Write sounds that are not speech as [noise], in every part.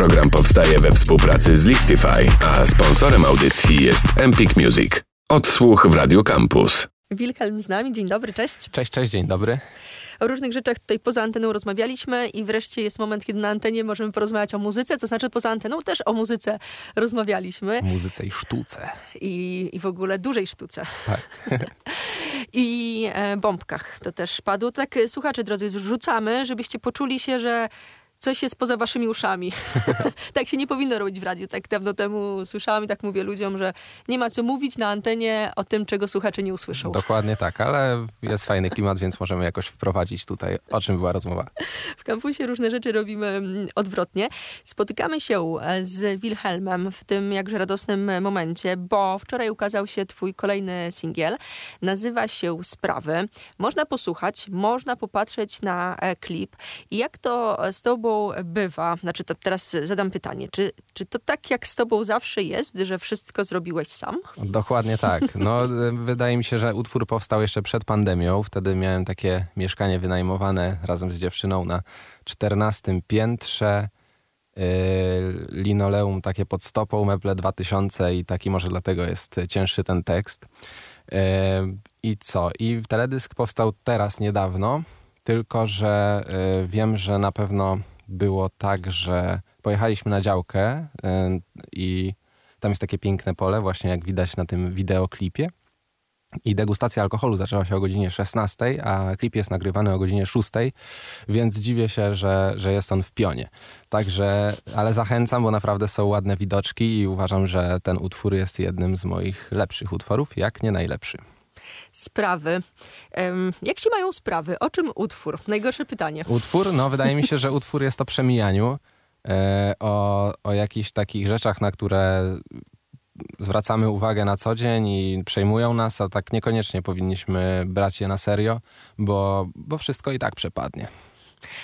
Program powstaje we współpracy z Listify, a sponsorem audycji jest Empik Music. Odsłuch w Radio Campus. Wilhelm z nami, dzień dobry, cześć. Cześć, cześć, dzień dobry. O różnych rzeczach tutaj poza anteną rozmawialiśmy i wreszcie jest moment, kiedy na antenie możemy porozmawiać o muzyce, to znaczy poza anteną też o muzyce rozmawialiśmy. Muzyce i sztuce. I, i w ogóle dużej sztuce. Tak. [laughs] I e, bombkach to też padło. Tak, słuchacze drodzy, rzucamy, żebyście poczuli się, że coś jest poza waszymi uszami. [laughs] [laughs] tak się nie powinno robić w radiu. Tak dawno temu słyszałam i tak mówię ludziom, że nie ma co mówić na antenie o tym, czego słuchacze nie usłyszą. Dokładnie tak, ale jest fajny klimat, więc możemy jakoś wprowadzić tutaj, o czym była rozmowa. W kampusie różne rzeczy robimy mm, odwrotnie. Spotykamy się e, z Wilhelmem w tym jakże radosnym momencie, bo wczoraj ukazał się twój kolejny singiel. Nazywa się Sprawy. Można posłuchać, można popatrzeć na e, klip. I jak to z tobą bywa, znaczy to teraz zadam pytanie, czy, czy to tak jak z tobą zawsze jest, że wszystko zrobiłeś sam? Dokładnie tak. No, [laughs] wydaje mi się, że utwór powstał jeszcze przed pandemią. Wtedy miałem takie mieszkanie wynajmowane razem z dziewczyną na 14 piętrze. Yy, linoleum takie pod stopą, meble 2000 i taki może dlatego jest cięższy ten tekst. Yy, I co? I teledysk powstał teraz niedawno, tylko że yy, wiem, że na pewno było tak, że pojechaliśmy na działkę y, i tam jest takie piękne pole, właśnie jak widać na tym wideoklipie. I degustacja alkoholu zaczęła się o godzinie 16, a klip jest nagrywany o godzinie 6, więc dziwię się, że, że jest on w pionie. Także, ale zachęcam, bo naprawdę są ładne widoczki i uważam, że ten utwór jest jednym z moich lepszych utworów, jak nie najlepszy sprawy. Jak się mają sprawy? O czym utwór? Najgorsze pytanie. Utwór? No, wydaje mi się, że utwór jest o przemijaniu, e, o, o jakichś takich rzeczach, na które zwracamy uwagę na co dzień i przejmują nas, a tak niekoniecznie powinniśmy brać je na serio, bo, bo wszystko i tak przepadnie.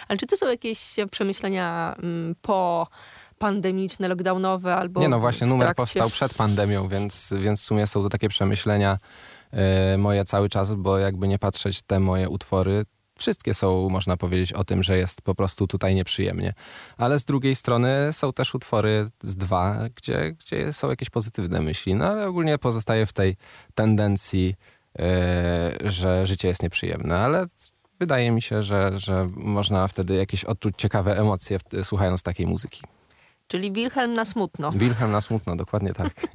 Ale czy to są jakieś przemyślenia mm, po pandemiczne, lockdownowe albo. Nie, no właśnie, numer powstał przed pandemią, więc, więc w sumie są to takie przemyślenia moje cały czas, bo jakby nie patrzeć, te moje utwory wszystkie są, można powiedzieć, o tym, że jest po prostu tutaj nieprzyjemnie. Ale z drugiej strony są też utwory z dwa, gdzie, gdzie są jakieś pozytywne myśli. No ale ogólnie pozostaje w tej tendencji, yy, że życie jest nieprzyjemne. Ale wydaje mi się, że, że można wtedy jakieś odczuć ciekawe emocje słuchając takiej muzyki. Czyli Wilhelm na smutno. Wilhelm na smutno, dokładnie tak. [laughs]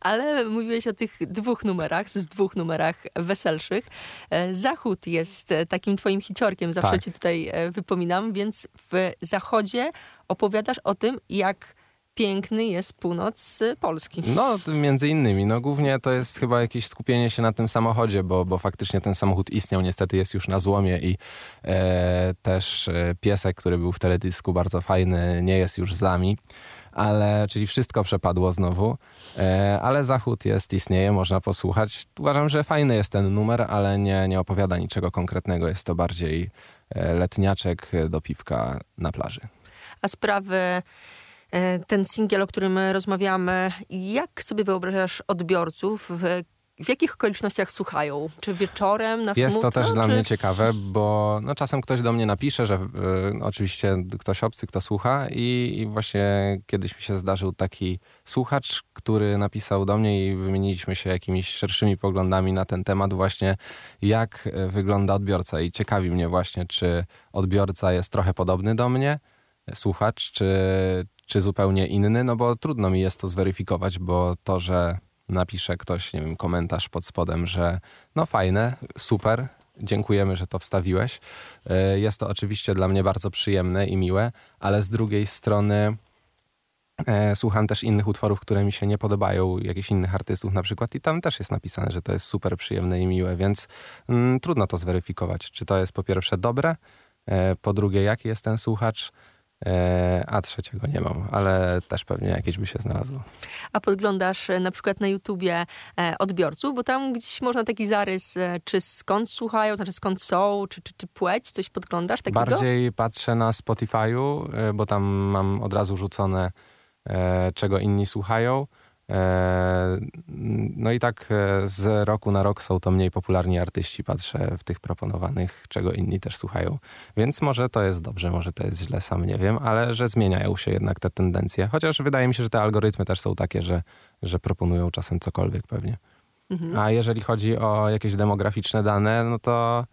Ale mówiłeś o tych dwóch numerach, z dwóch numerach weselszych. E, Zachód jest e, takim twoim hiciorkiem, zawsze tak. ci tutaj e, wypominam, więc w Zachodzie opowiadasz o tym, jak piękny jest północ Polski. No, między innymi. No, głównie to jest chyba jakieś skupienie się na tym samochodzie, bo, bo faktycznie ten samochód istniał, niestety jest już na złomie i e, też e, piesek, który był w teledysku bardzo fajny, nie jest już z nami. Ale, czyli wszystko przepadło znowu, e, ale Zachód jest, istnieje, można posłuchać. Uważam, że fajny jest ten numer, ale nie, nie opowiada niczego konkretnego. Jest to bardziej e, letniaczek do piwka na plaży. A sprawy ten singiel, o którym rozmawiamy. Jak sobie wyobrażasz odbiorców? W, jakich okolicznościach słuchają? Czy wieczorem, na Jest smutno, to też czy... dla mnie ciekawe, bo no, czasem ktoś do mnie napisze, że y, oczywiście ktoś obcy, kto słucha i, i, właśnie kiedyś mi się zdarzył taki słuchacz, który napisał do mnie i wymieniliśmy się jakimiś szerszymi poglądami na ten temat właśnie, jak wygląda odbiorca i ciekawi mnie właśnie, czy odbiorca jest trochę podobny do mnie, słuchacz, czy, czy zupełnie inny, no bo trudno mi jest to zweryfikować, bo to, że napisze ktoś, nie wiem, komentarz pod spodem, że no fajne, super, dziękujemy, że to wstawiłeś. E, jest to oczywiście dla mnie bardzo przyjemne i miłe, ale z drugiej strony e, słucham też innych utworów, które mi się nie podobają, jakichś innych artystów na przykład i tam też jest napisane, że to jest super przyjemne i miłe, więc mm, trudno to zweryfikować, czy to jest po pierwsze dobre, e, po drugie jaki jest ten słuchacz, a trzeciego nie mam, ale też pewnie jakieś by się znalazło. A podglądasz e, na przykład na YouTubie e, odbiorców, bo tam gdzieś można taki zarys, czy skąd słuchają, znaczy skąd są, czy, czy, czy płeć, coś podglądasz takiego? Bardziej patrzę na Spotify'u, bo tam mam od razu rzucone, czego inni słuchają. E, no i tak e, z roku na rok są to mniej popularni artyści, patrzę w tych proponowanych, czego inni też słuchają. Więc może to jest dobrze, może to jest źle, sam nie wiem, ale że zmieniają się jednak te tendencje. Chociaż wydaje mi się, że te algorytmy też są takie, że, że proponują czasem cokolwiek pewnie. Mhm. A jeżeli chodzi o jakieś demograficzne dane, no to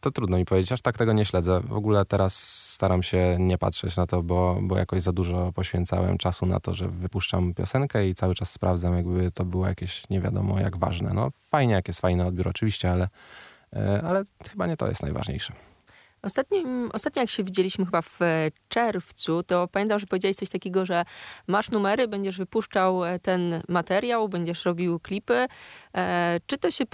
to trudno mi powiedzieć, aż tak tego nie śledzę. W ogóle teraz staram się nie patrzeć na to, bo, bo jakoś za dużo poświęcałem czasu na to, że wypuszczam piosenkę i cały czas sprawdzam, jakby to było jakieś nie wiadomo jak ważne. No fajnie, jak jest fajny odbiór oczywiście, ale, e, ale chyba nie to jest najważniejsze. Ostatnio, ostatnio jak się widzieliśmy chyba w czerwcu, to pamiętam, że powiedziałeś coś takiego, że masz numery, będziesz wypuszczał e, ten materiał, będziesz robił klipy. E, czy to się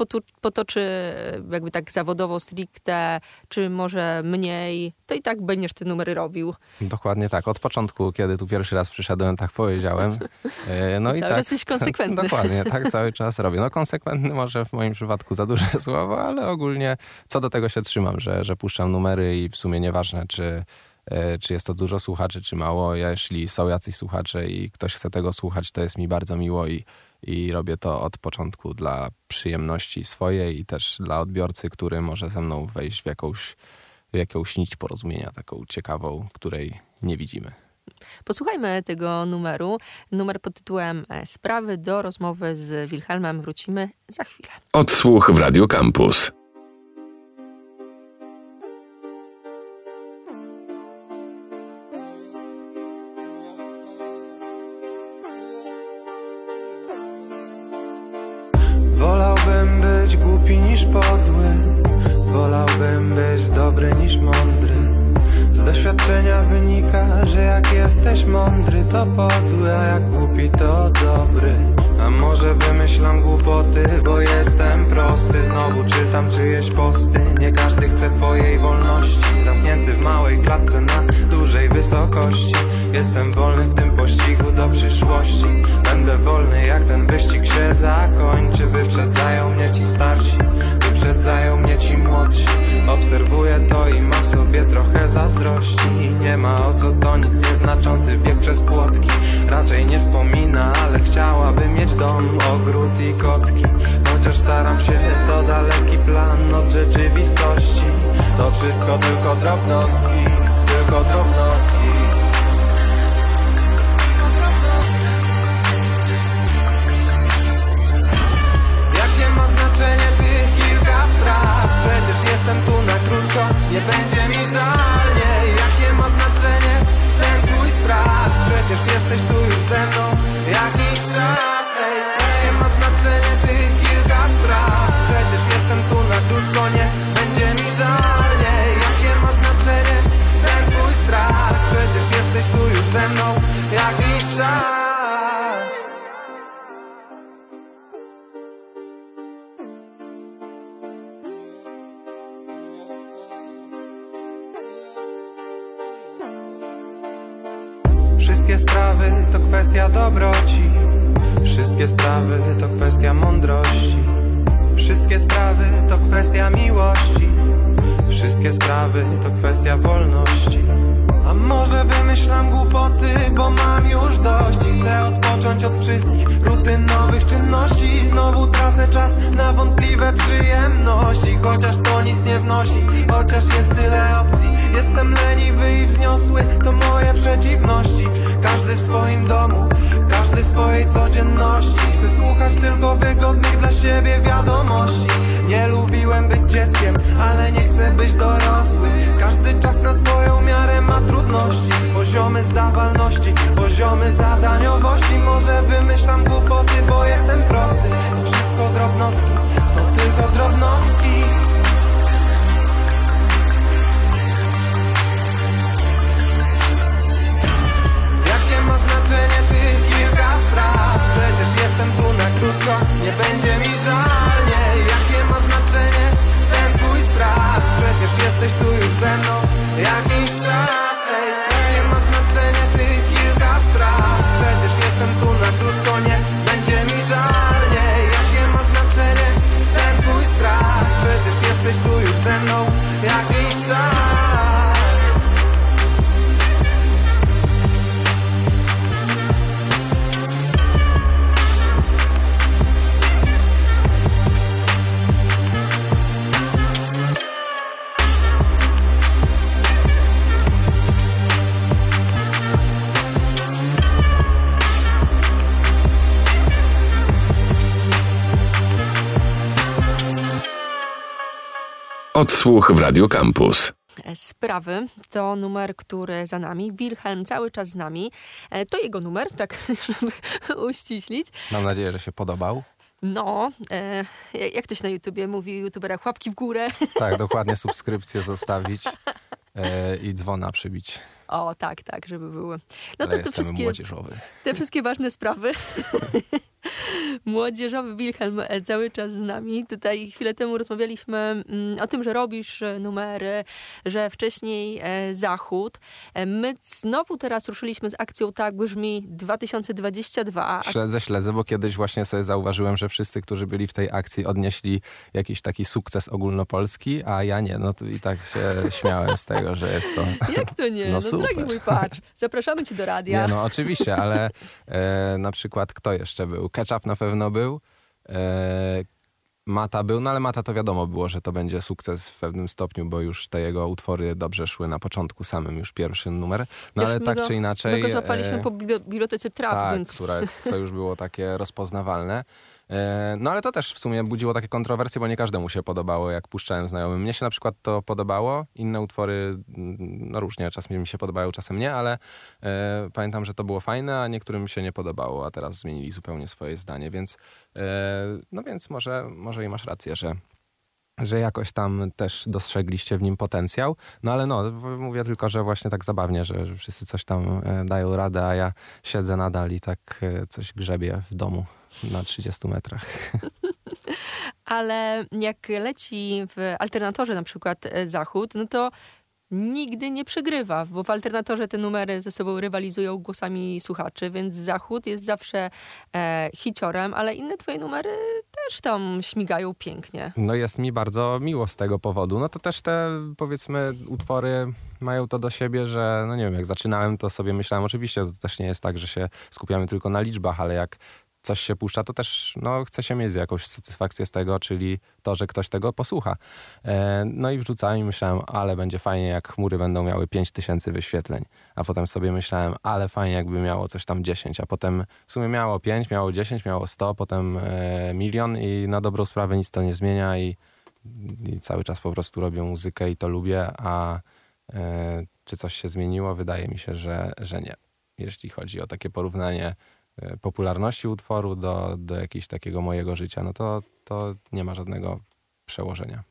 potoczy e, jakby tak zawodowo, stricte, czy może mniej, to i tak będziesz te numery robił. Dokładnie tak. Od początku, kiedy tu pierwszy raz przyszedłem, tak powiedziałem. No [laughs] i cały tak, czas jesteś [laughs] konsekwentny. Dokładnie, tak [laughs] cały czas robię. No konsekwentny może w moim przypadku za duże słowo, ale ogólnie co do tego się trzymam, że, że puszczam numery i w sumie nieważne, czy, e, czy jest to dużo słuchaczy, czy mało. Jeśli są jacyś słuchacze i ktoś chce tego słuchać, to jest mi bardzo miło i, i robię to od początku dla przyjemności swojej i też dla odbiorcy, który może ze mną wejść w jakąś, w jakąś nić porozumienia, taką ciekawą, której nie widzimy. Posłuchajmy tego numeru. Numer pod tytułem e, Sprawy do rozmowy z Wilhelmem wrócimy za chwilę. Odsłuch w Radio Campus. Niż podły. Wolałbym być dobry niż mądry. Z doświadczenia wynika, że jak jesteś mądry to podły A jak głupi to dobry. A może wymyślam głupoty, bo jestem prosty. Znowu czytam czyjeś posty. Nie każdy chce twojej wolności. Zamknięty w małej klatce na dużej wysokości Jestem wolny w tym pościgu do przyszłości. Będę wolny jak ten wyścig się zakończy. Wyprzedzają mnie ci starsi Wyprzedzają mnie ci młodsi. Obserwuję to i mam w sobie trochę zazdrości. Nie ma o co to nic nieznaczący bieg przez płotki. Raczej nie wspomina, ale chciałaby mieć dom, ogród i kotki. Chociaż staram się, to daleki plan od rzeczywistości. To wszystko tylko drobnostki, tylko drobnostki będzie mi żal Nie, jakie ma znaczenie ten twój strach? Przecież jesteś tu już ze mną sprawy to kwestia mądrości. Wszystkie sprawy to kwestia miłości. Wszystkie sprawy to kwestia wolności na wątpliwe przyjemności Chociaż to nic nie wnosi, chociaż jest tyle opcji. Jestem leniwy i wzniosły, to moje przeciwności. Każdy w swoim domu, każdy w swojej codzienności. Chcę słuchać tylko wygodnych dla siebie wiadomości. Nie lubiłem być dzieckiem, ale nie chcę być dorosły. Każdy czas na swoją miarę ma trudności. Poziomy zdawalności, poziomy zadaniowości. Może wymyślam głupoty, bo jestem prosty. To wszystko drobnostki, tylko drobnostki. Znaczenie tych kilka spraw Przecież jestem tu na krótko, nie będzie mi żal Odsłuch w Radio Campus. Sprawy to numer, który za nami. Wilhelm cały czas z nami. E, To jego numer, tak [laughs] żeby uściślić. Mam nadzieję, że się podobał. No, e, jak to się na YouTubie mówi, youtuberach, łapki w górę. [laughs] Tak, dokładnie [laughs] subskrypcję zostawić e, i dzwona przybić. O, tak, tak, żeby były. No Ale to te wszystkie, młodzieżowy. te wszystkie ważne sprawy. Młodzieżowy Wilhelm e, cały czas z nami. Tutaj chwilę temu rozmawialiśmy mm, o tym, że robisz e, numery, że wcześniej e, Zachód. My znowu teraz ruszyliśmy z akcją Tak brzmi 2022. A Śledzę, śledzę, bo kiedyś właśnie sobie zauważyłem, że wszyscy, którzy byli w tej akcji, odnieśli jakiś taki sukces ogólnopolski, a ja nie. No to i tak się [laughs] śmiałem z tego, że jest to... Jak to nie? No No, super. drogi mój patrz, zapraszamy cię do radia. Nie, no oczywiście, ale e, na przykład kto jeszcze był? Ketchup na pewno był. E, Mata był, no ale Mata to wiadomo było, że to będzie sukces w pewnym stopniu, bo już te jego utwory dobrze szły na początku samym, już pierwszy numer. No Też ale tak go- czy inaczej... My go złapaliśmy e, po bibli- bibliotece Trap, tak, więc które, co już było takie rozpoznawalne. E, No ale to też w sumie budziło takie kontrowersje, bo nie każdemu się podobało, jak puszczałem znajomym. Mnie się na przykład to podobało, inne utwory, mm, no różnie, czasem mi się podobają, czasem nie, ale e, pamiętam, że to było fajne, a niektórym się nie podobało, a teraz zmienili zupełnie swoje zdanie, więc e, no więc może, może i masz rację, że że jakoś tam też dostrzegliście w nim potencjał. No ale no, mówię tylko, że właśnie tak zabawnie, że, że wszyscy coś tam e, dają radę, a ja siedzę nadal i tak e, coś grzebię w domu na 30 metrach. [laughs] ale jak leci w alternatorze na przykład e, Zachód, no to nigdy nie przegrywa, bo w alternatorze te numery ze sobą rywalizują głosami słuchaczy, więc Zachód jest zawsze e, hiciorem, ale inne twoje numery też tam śmigają pięknie. No jest mi bardzo miło z tego powodu. No to też te powiedzmy utwory mają to do siebie, że no nie wiem, jak zaczynałem to sobie myślałem, oczywiście to też nie jest tak, że się skupiamy tylko na liczbach, ale jak coś się puszcza, to też no, chce się mieć jakąś satysfakcję z tego, czyli to, że ktoś tego posłucha. E, no i wrzucałem i myślałem, ale będzie fajnie, jak chmury będą miały 5000 wyświetleń. A potem sobie myślałem, ale fajnie, jakby miało coś tam 10. A potem w sumie miało 5, miało 10, miało 100, potem e, milion i na dobrą sprawę nic to nie zmienia i, i cały czas po prostu robię muzykę i to lubię, a e, czy coś się zmieniło? Wydaje mi się, że, że nie. Jeśli chodzi o takie porównanie popularności utworu do, do jakiegoś takiego mojego życia, no to, to nie ma żadnego przełożenia.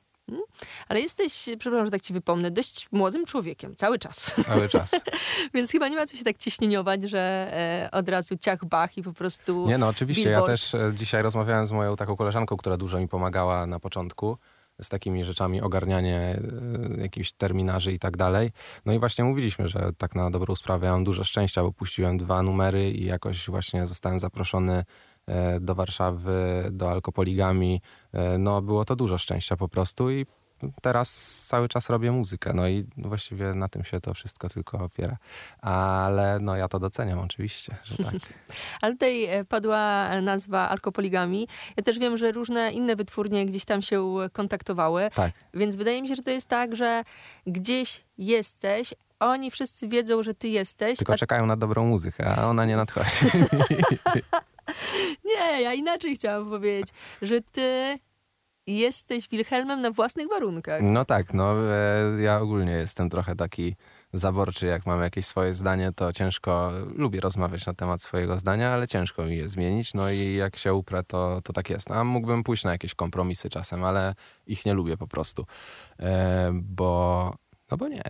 Ale jesteś, przepraszam, że tak ci wypomnę, dość młodym człowiekiem, cały czas. Cały czas. [laughs] Więc chyba nie ma co się tak ciśnieniować, że e, od razu ciach bach i po prostu... Nie no, oczywiście. Billboard. Ja też e, dzisiaj rozmawiałem z moją taką koleżanką, która dużo mi pomagała na początku z takimi rzeczami, ogarnianie e, jakichś terminarzy i tak dalej. No i właśnie mówiliśmy, że tak na dobrą sprawę ja mam dużo szczęścia, bo puściłem dwa numery i jakoś właśnie zostałem zaproszony e, do Warszawy, do Alkopoligami. E, No było to dużo szczęścia po prostu i teraz cały czas robię muzykę. No i właściwie na tym się to wszystko tylko opiera. Ale no ja to doceniam oczywiście, że tak. [laughs] Ale tutaj e, padła nazwa alkopoligami. Ja też wiem, że różne inne wytwórnie gdzieś tam się kontaktowały, Tak. więc wydaje mi się, że to jest tak, że gdzieś jesteś, oni wszyscy wiedzą, że ty jesteś. Tylko a... czekają na dobrą muzykę, a ona nie nadchodzi. [laughs] Nie, ja inaczej chciałam powiedzieć, że ty jesteś Wilhelmem na własnych warunkach. No tak, no e, ja ogólnie jestem trochę taki zaborczy, jak mam jakieś swoje zdanie, to ciężko, lubię rozmawiać na temat swojego zdania, ale ciężko mi je zmienić, no i jak się uprę, to, to tak jest. A mógłbym pójść na jakieś kompromisy czasem, ale ich nie lubię po prostu, e, bo, no bo nie.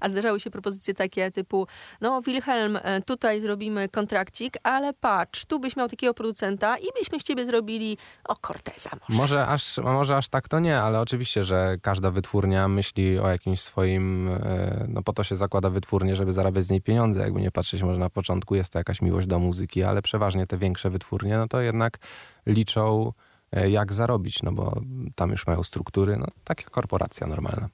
A zdarzały się propozycje takie typu, no Wilhelm, e, tutaj zrobimy kontrakcik, ale patrz, tu byś miał takiego producenta i byśmy z ciebie zrobili, o Corteza może. Może aż, może aż tak to nie, ale oczywiście, że każda wytwórnia myśli o jakimś swoim, e, no po to się zakłada wytwórnię, żeby zarabiać z niej pieniądze. Jakby nie patrzeć, może na początku jest to jakaś miłość do muzyki, ale przeważnie te większe wytwórnie, no to jednak liczą e, jak zarobić, no bo tam już mają struktury, no taka korporacja normalna.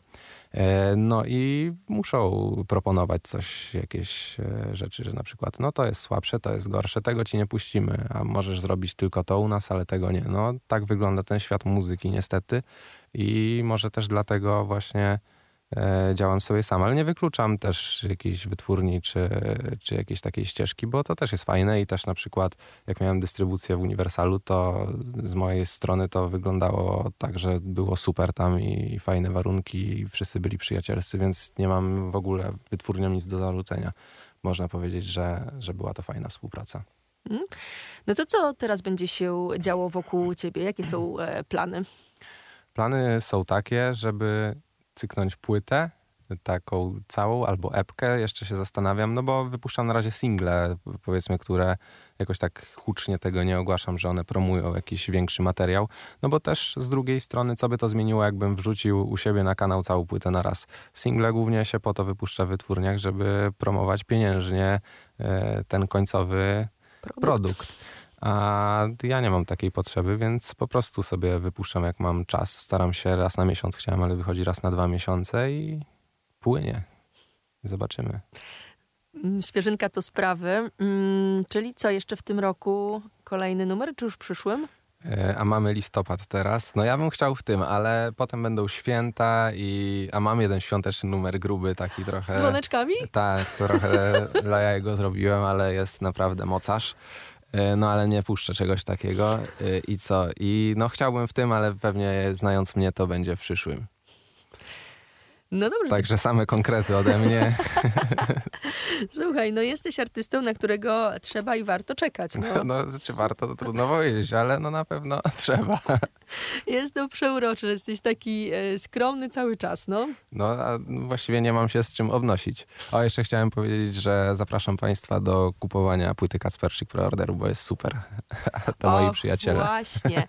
E, No i muszą proponować coś, jakieś e, rzeczy, że na przykład no to jest słabsze, to jest gorsze, tego ci nie puścimy, a możesz zrobić tylko to u nas, ale tego nie. No tak wygląda ten świat muzyki niestety i może też dlatego właśnie działam sobie sam, ale nie wykluczam też jakiejś wytwórni czy, czy jakiejś takiej ścieżki, bo to też jest fajne i też na przykład jak miałem dystrybucję w Uniwersalu, to z mojej strony to wyglądało tak, że było super tam i fajne warunki i wszyscy byli przyjacielscy, więc nie mam w ogóle wytwórniom nic do zarzucenia. Można powiedzieć, że, że była to fajna współpraca. Mm. No to co teraz będzie się działo wokół ciebie? Jakie są e, plany? Plany są takie, żeby cyknąć płytę, taką całą albo epkę, jeszcze się zastanawiam, no bo wypuszczam na razie single, powiedzmy, które jakoś tak hucznie tego nie ogłaszam, że one promują jakiś większy materiał, no bo też z drugiej strony, co by to zmieniło, jakbym wrzucił u siebie na kanał całą płytę na raz. Single głównie się po to wypuszcza w wytwórniach, żeby promować pieniężnie e, ten końcowy produkt. produkt. A ja nie mam takiej potrzeby, więc po prostu sobie wypuszczam jak mam czas. Staram się raz na miesiąc, chciałem, ale wychodzi raz na dwa miesiące i płynie. Zobaczymy. Mm, świeżynka to sprawy. Hmm, czyli co, jeszcze w tym roku kolejny numer, czy już w przyszłym? E, a mamy listopad teraz. No ja bym chciał w tym, ale potem będą święta i... A mam jeden świąteczny numer gruby, taki trochę... Z dzwoneczkami? Tak, trochę [laughs] dla ja go zrobiłem, ale jest naprawdę mocarz. E, no ale nie puszczę czegoś takiego. E, I co? I no chciałbym w tym, ale pewnie znając mnie to będzie w przyszłym. No dobrze. Także same konkrety ode mnie. [laughs] Słuchaj, no jesteś artystą, na którego trzeba i warto czekać. No, [laughs] no czy warto, to trudno powiedzieć, ale no na pewno [laughs] trzeba. Jest to przeurocze, jesteś taki e, skromny cały czas, no. No, a właściwie nie mam się z czym obnosić. O, jeszcze chciałem powiedzieć, że zapraszam Państwa do kupowania płyty Kacperczyk preorderu, bo jest super. to Och, moi przyjaciele. właśnie.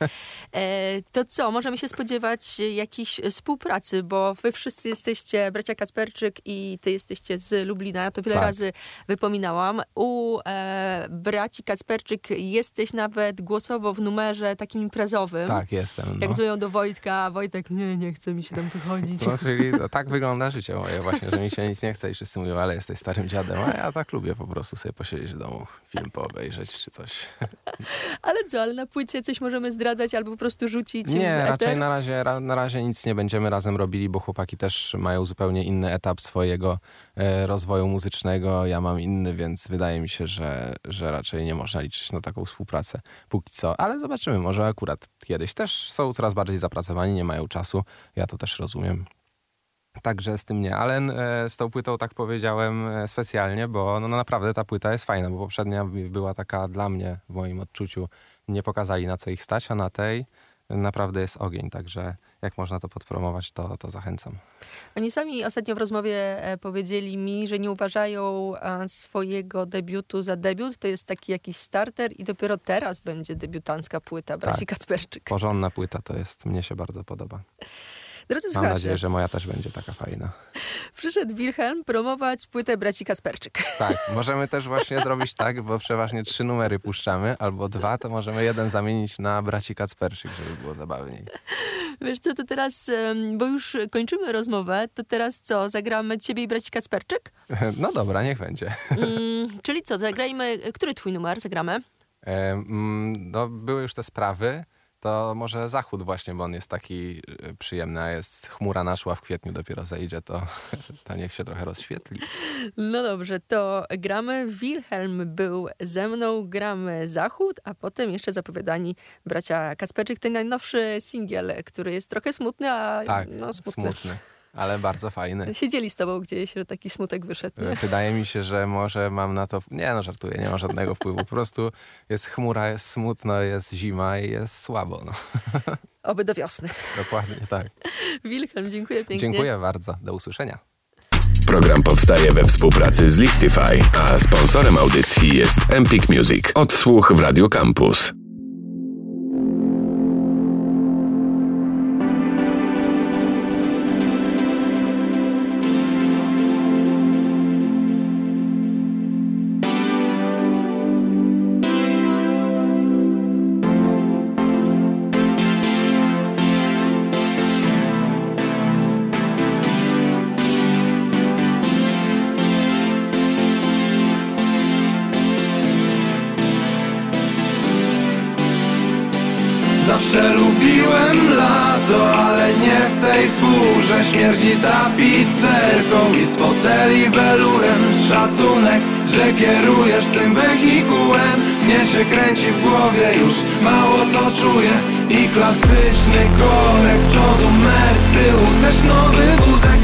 E, to co, możemy się spodziewać jakiejś współpracy, bo wy wszyscy jesteście bracia Kacperczyk i ty jesteście z Lublina, ja to wiele tak. razy wypominałam. U e, braci Kacperczyk jesteś nawet głosowo w numerze takim imprezowym. Tak, jest jestem. No. Jak dzwonią do Wojtka, Wojtek, nie, nie chce mi się tam wychodzić. No, czyli tak wygląda życie moje właśnie, że mi się nic nie chce i wszyscy mówią, ale jesteś starym dziadem, a ja tak lubię po prostu sobie posiedzieć w domu, film poobejrzeć czy coś. Ale co, ale na płycie coś możemy zdradzać albo po prostu rzucić Nie, raczej na razie, na razie nic nie będziemy razem robili, bo chłopaki też mają zupełnie inny etap swojego e, rozwoju muzycznego, ja mam inny, więc wydaje mi się, że, że raczej nie można liczyć na taką współpracę póki co, ale zobaczymy, może akurat kiedyś też są coraz bardziej zapracowani, nie mają czasu. Ja to też rozumiem. Także z tym nie, ale e, z tą płytą tak powiedziałem e, specjalnie, bo no, no, naprawdę ta płyta jest fajna, bo poprzednia była taka dla mnie, w moim odczuciu, nie pokazali na co ich stać, a na tej naprawdę jest ogień, także jak można to podpromować, to, to zachęcam. Oni sami ostatnio w rozmowie e, powiedzieli mi, że nie uważają swojego debiutu za debiut. To jest taki jakiś starter i dopiero teraz będzie debiutancka płyta Braci tak. Kacperczyk. Porządna płyta to jest, mnie się bardzo podoba. Drodzy Mam słuchacze, nadzieję, że moja też będzie taka fajna. Przyszedł Wilhelm promować płytę Braci Kasperczyk. Tak, [laughs] możemy też właśnie zrobić tak, bo przeważnie trzy numery puszczamy, albo dwa, to możemy jeden zamienić na Braci Kacperczyk, żeby było zabawniej. Wiesz co, to teraz, bo już kończymy rozmowę, to teraz co, zagramy Ciebie i Braci Kacperczyk? No dobra, niech będzie. Mm, czyli co, zagrajmy, który twój numer zagramy? E, mm, no, były już te sprawy to może zachód właśnie, bo on jest taki y, przyjemny, a jest chmura naszła w kwietniu dopiero zejdzie, to, [laughs] to niech się trochę rozświetli. No dobrze, to gramy. Wilhelm był ze mną, gramy zachód, a potem jeszcze zapowiadani bracia Kasperczyk, ten najnowszy singiel, który jest trochę smutny, a tak, no, smutny. smutny ale bardzo fajny. Siedzieli z tobą gdzieś, że taki smutek wyszedł. Nie? Wydaje mi się, że może mam na to... Nie no, żartuję, nie ma żadnego wpływu. Po prostu jest chmura, jest smutno, jest zima i jest słabo. No. [laughs] Oby do wiosny. Dokładnie, tak. Wilhelm, dziękuję pięknie. Dziękuję bardzo. Do usłyszenia. Program powstaje we współpracy z Listify, a sponsorem audycji jest Empik Music. Odsłuch w Radio Campus. Tapicerką i z foteli welurem Szacunek, że kierujesz tym wehikułem. Mnie się kręci w głowie, już mało co czuję I klasyczny korek z przodu mer, z tyłu też nowy wózek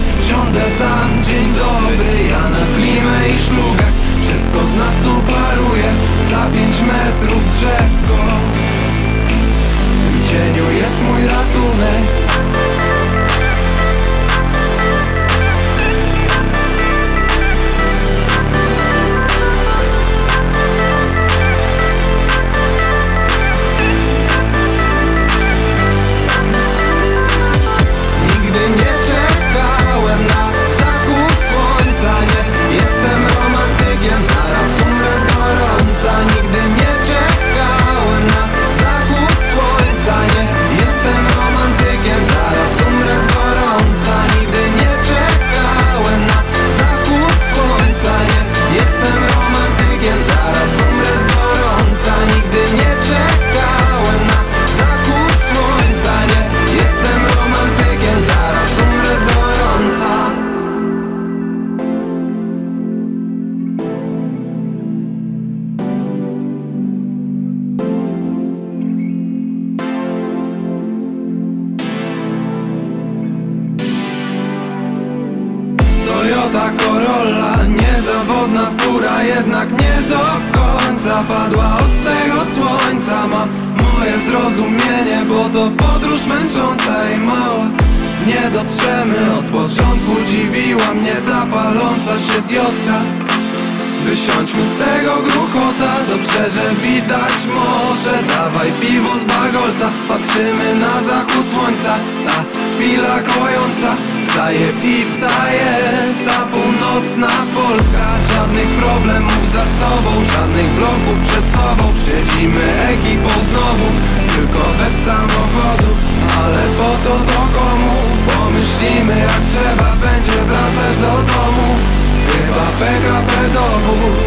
Nie dotrzemy. Od początku Dziwiła mnie ta paląca się diodka Wysiądźmy z tego gruchota Dobrze, że widać może. Dawaj piwo z bagolca Patrzymy na zachód słońca. Ta chwila kojąca za jest i psa jest Ta północna Polska. Żadnych problemów za sobą Żadnych bloków przed sobą. Siedzimy ekipą znowu Tylko bez samochodu. Ale po co to komu? Pomyślimy jak trzeba będzie wracać do domu. Chyba PKP dowóz.